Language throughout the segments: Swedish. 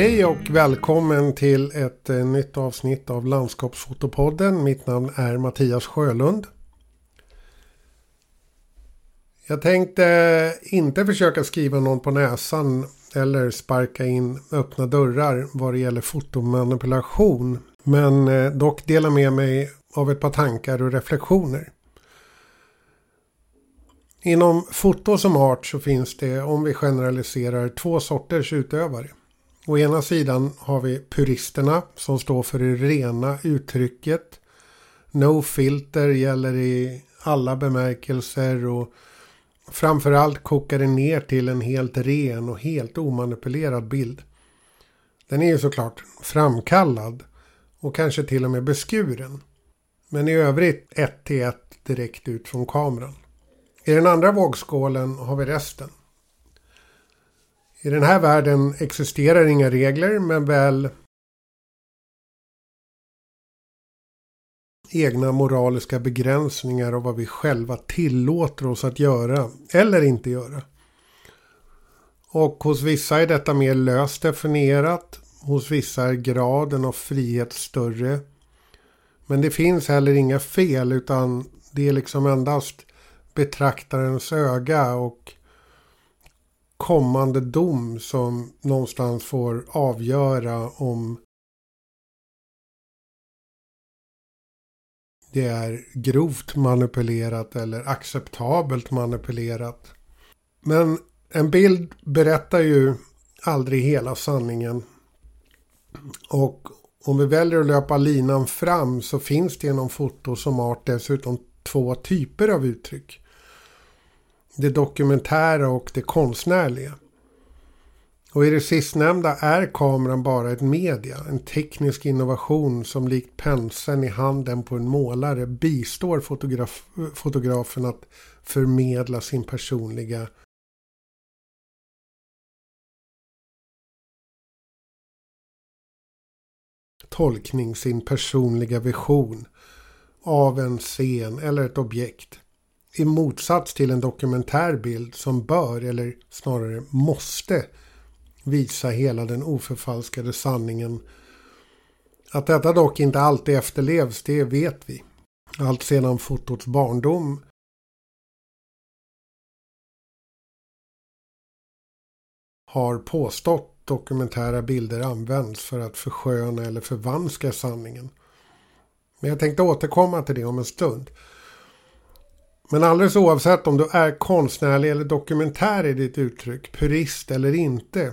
Hej och välkommen till ett eh, nytt avsnitt av Landskapsfotopodden. Mitt namn är Mattias Sjölund. Jag tänkte inte försöka skriva någon på näsan eller sparka in öppna dörrar vad det gäller fotomanipulation. Men eh, dock dela med mig av ett par tankar och reflektioner. Inom foto som art så finns det, om vi generaliserar, två sorters utövare. Å ena sidan har vi puristerna som står för det rena uttrycket. No filter gäller i alla bemärkelser och framförallt kokar det ner till en helt ren och helt omanipulerad bild. Den är ju såklart framkallad och kanske till och med beskuren. Men i övrigt ett till ett direkt ut från kameran. I den andra vågskålen har vi resten. I den här världen existerar inga regler men väl egna moraliska begränsningar av vad vi själva tillåter oss att göra eller inte göra. Och hos vissa är detta mer löst definierat. Hos vissa är graden av frihet större. Men det finns heller inga fel utan det är liksom endast betraktarens öga och kommande dom som någonstans får avgöra om det är grovt manipulerat eller acceptabelt manipulerat. Men en bild berättar ju aldrig hela sanningen. Och om vi väljer att löpa linan fram så finns det genom foto som art dessutom två typer av uttryck det dokumentära och det konstnärliga. Och i det sistnämnda är kameran bara ett media, en teknisk innovation som likt penseln i handen på en målare bistår fotograf fotografen att förmedla sin personliga tolkning, sin personliga vision av en scen eller ett objekt i motsats till en dokumentärbild som bör, eller snarare måste, visa hela den oförfalskade sanningen. Att detta dock inte alltid efterlevs, det vet vi. Allt sedan fotots barndom har påstått dokumentära bilder används för att försköna eller förvanska sanningen. Men jag tänkte återkomma till det om en stund. Men alldeles oavsett om du är konstnärlig eller dokumentär i ditt uttryck, purist eller inte,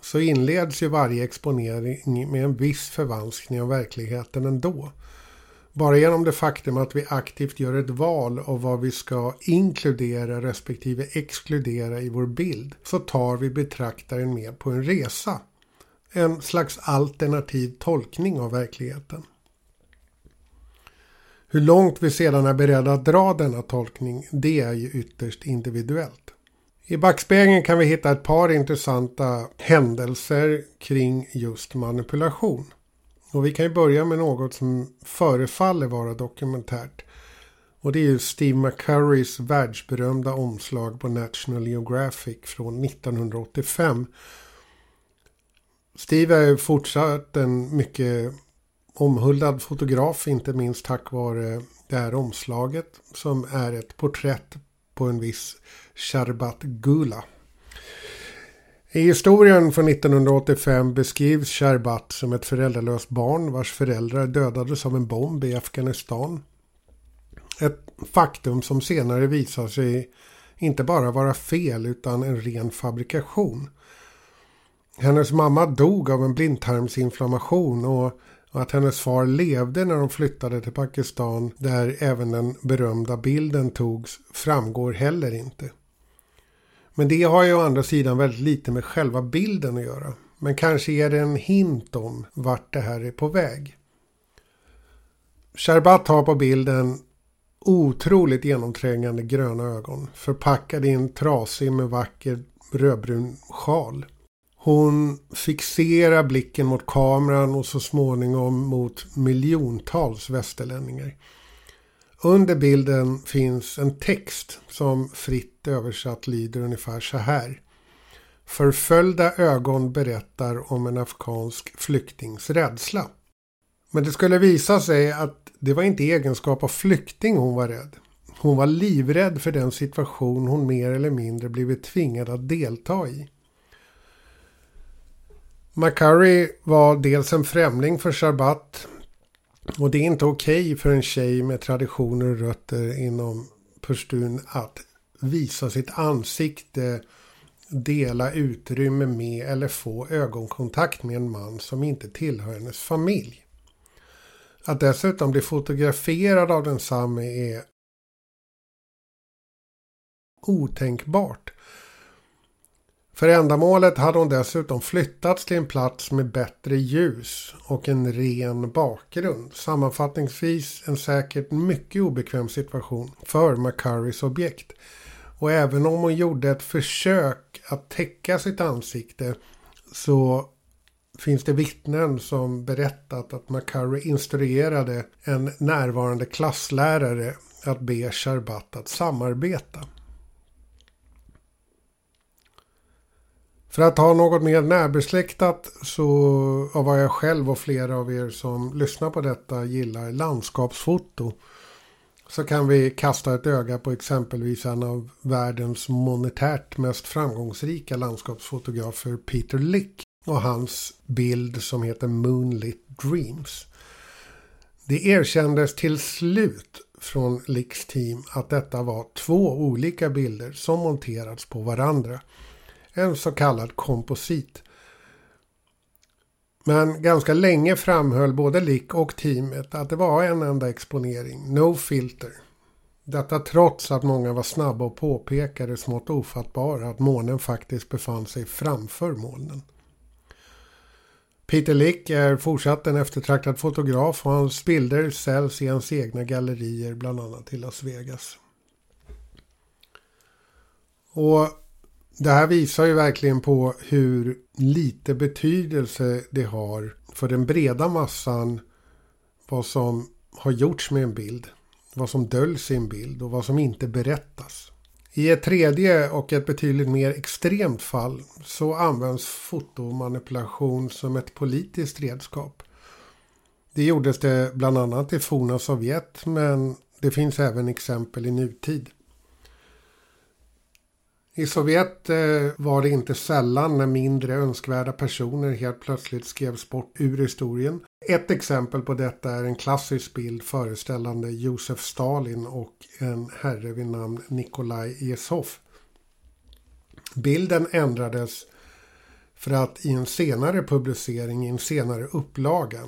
så inleds ju varje exponering med en viss förvanskning av verkligheten ändå. Bara genom det faktum att vi aktivt gör ett val av vad vi ska inkludera respektive exkludera i vår bild så tar vi betraktaren med på en resa. En slags alternativ tolkning av verkligheten. Hur långt vi sedan är beredda att dra denna tolkning, det är ju ytterst individuellt. I backspegeln kan vi hitta ett par intressanta händelser kring just manipulation. Och vi kan ju börja med något som förefaller vara dokumentärt. Och det är ju Steve McCurrys världsberömda omslag på National Geographic från 1985. Steve är fortsatt en mycket omhuldad fotograf, inte minst tack vare det här omslaget som är ett porträtt på en viss Sharbat Gula. I historien från 1985 beskrivs Sharbat som ett föräldralöst barn vars föräldrar dödades av en bomb i Afghanistan. Ett faktum som senare visar sig inte bara vara fel utan en ren fabrikation. Hennes mamma dog av en blindtarmsinflammation och och att hennes far levde när de flyttade till Pakistan där även den berömda bilden togs framgår heller inte. Men det har ju å andra sidan väldigt lite med själva bilden att göra. Men kanske ger det en hint om vart det här är på väg. Sherbat har på bilden otroligt genomträngande gröna ögon förpackade i en trasig med vacker rödbrun sjal. Hon fixerar blicken mot kameran och så småningom mot miljontals västerlänningar. Under bilden finns en text som fritt översatt lyder ungefär så här. Förföljda ögon berättar om en afghansk flyktings rädsla. Men det skulle visa sig att det var inte i egenskap av flykting hon var rädd. Hon var livrädd för den situation hon mer eller mindre blivit tvingad att delta i. McCurry var dels en främling för Sharbat och det är inte okej okay för en tjej med traditioner och rötter inom Pushtun att visa sitt ansikte, dela utrymme med eller få ögonkontakt med en man som inte tillhör hennes familj. Att dessutom bli fotograferad av densamme är otänkbart. För ändamålet hade hon dessutom flyttats till en plats med bättre ljus och en ren bakgrund. Sammanfattningsvis en säkert mycket obekväm situation för McCurrys objekt. Och även om hon gjorde ett försök att täcka sitt ansikte så finns det vittnen som berättat att McCurry instruerade en närvarande klasslärare att be Sharbat att samarbeta. För att ha något mer närbesläktat så av vad jag själv och flera av er som lyssnar på detta gillar landskapsfoto så kan vi kasta ett öga på exempelvis en av världens monetärt mest framgångsrika landskapsfotografer Peter Lick och hans bild som heter Moonlit Dreams. Det erkändes till slut från Licks team att detta var två olika bilder som monterats på varandra en så kallad komposit. Men ganska länge framhöll både Lick och teamet att det var en enda exponering, no filter. Detta trots att många var snabba och påpekade smått ofattbara att månen faktiskt befann sig framför molnen. Peter Lick är fortsatt en eftertraktad fotograf och hans bilder säljs i hans egna gallerier bland annat i Las Vegas. Och det här visar ju verkligen på hur lite betydelse det har för den breda massan vad som har gjorts med en bild. Vad som döljs i en bild och vad som inte berättas. I ett tredje och ett betydligt mer extremt fall så används fotomanipulation som ett politiskt redskap. Det gjordes det bland annat i forna Sovjet men det finns även exempel i nutid. I Sovjet eh, var det inte sällan när mindre önskvärda personer helt plötsligt skrevs bort ur historien. Ett exempel på detta är en klassisk bild föreställande Josef Stalin och en herre vid namn Nikolaj Jesov. Bilden ändrades för att i en senare publicering, i en senare upplaga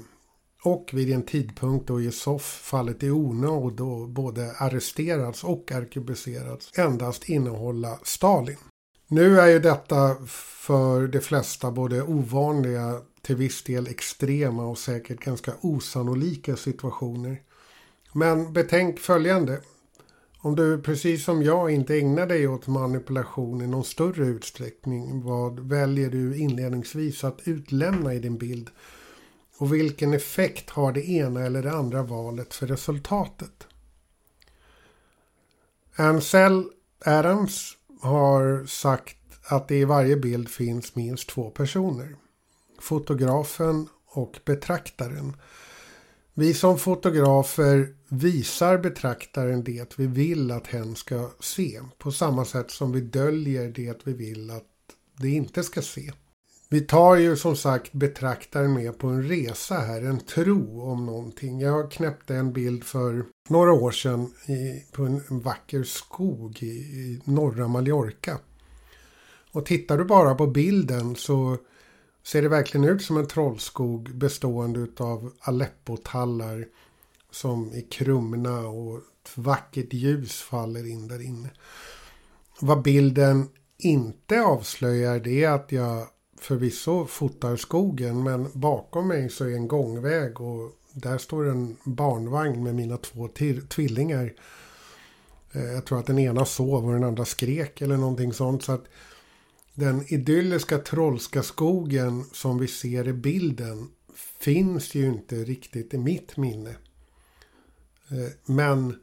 och vid en tidpunkt då Yusuf fallit i onåd och både arresterats och arkebuserats endast innehålla Stalin. Nu är ju detta för de flesta både ovanliga, till viss del extrema och säkert ganska osannolika situationer. Men betänk följande. Om du precis som jag inte ägnar dig åt manipulation i någon större utsträckning, vad väljer du inledningsvis att utlämna i din bild? Och vilken effekt har det ena eller det andra valet för resultatet? Ansel Adams har sagt att det i varje bild finns minst två personer. Fotografen och betraktaren. Vi som fotografer visar betraktaren det vi vill att hen ska se. På samma sätt som vi döljer det vi vill att det inte ska se. Vi tar ju som sagt betraktaren med på en resa här, en tro om någonting. Jag knäppte en bild för några år sedan i, på en, vacker skog i, i norra Mallorca. Och tittar du bara på bilden så ser det verkligen ut som en trollskog bestående av Aleppo-tallar som är krumna och ett vackert ljus faller in där inne. Vad bilden inte avslöjar det är att jag förvisso fotar skogen men bakom mig så är en gångväg och där står en barnvagn med mina två tvillingar. Eh, jag tror att den ena sov och den andra skrek eller någonting sånt. Så att den idylliska trollska skogen som vi ser i bilden finns ju inte riktigt i mitt minne. Eh, men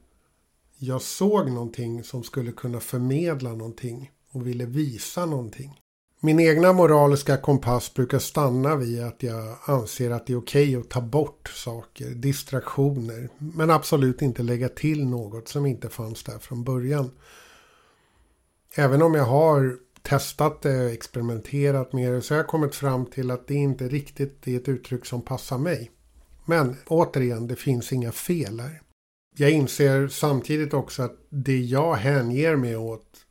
jag såg någonting som skulle kunna förmedla någonting och ville visa någonting. Min egna moraliska kompass brukar stanna vid att jag anser att det är okej okay att ta bort saker, distraktioner, men absolut inte lägga till något som inte fanns där från början. Även om jag har testat det och experimenterat med det så har jag kommit fram till att det inte riktigt är ett uttryck som passar mig. Men återigen, det finns inga fel här. Jag inser samtidigt också att det jag hänger mig åt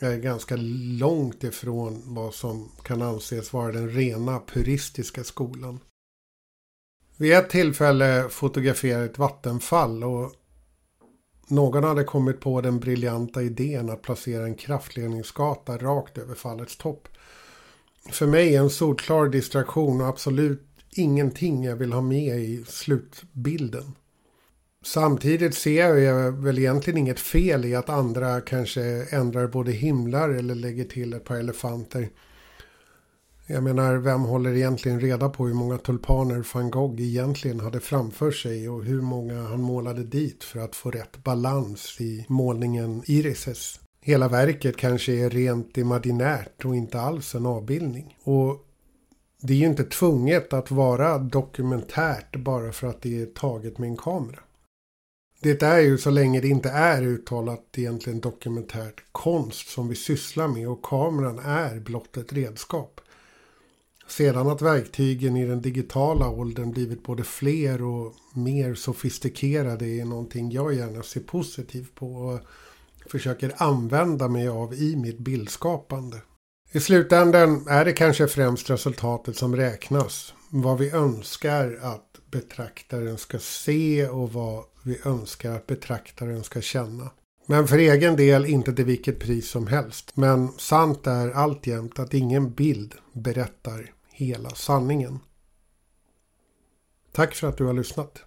är ganska långt ifrån vad som kan anses vara den rena puristiska skolan. Vid ett tillfälle fotograferade ett vattenfall och någon hade kommit på den briljanta idén att placera en kraftledningsgata rakt över fallets topp. För mig är en solklar distraktion och absolut ingenting jag vill ha med i slutbilden. Samtidigt ser jag väl egentligen inget fel i att andra kanske ändrar både himlar eller lägger till ett par elefanter. Jag menar, vem håller egentligen reda på hur många tulpaner van Gogh egentligen hade framför sig och hur många han målade dit för att få rätt balans i målningen Irises. Hela verket kanske är rent imaginärt och inte alls en avbildning. Och det är ju inte tvunget att vara dokumentärt bara för att det är taget med en kamera. Det är ju så länge det inte är uttalat egentligen dokumentärt konst som vi sysslar med och kameran är blott ett redskap. Sedan att verktygen i den digitala åldern blivit både fler och mer sofistikerade är någonting jag gärna ser positivt på och försöker använda mig av i mitt bildskapande. I slutändan är det kanske främst resultatet som räknas. Vad vi önskar att betraktaren ska se och vad vi önskar att betraktaren ska känna. Men för egen del inte till vilket pris som helst. Men sant är alltjämt att ingen bild berättar hela sanningen. Tack för att du har lyssnat.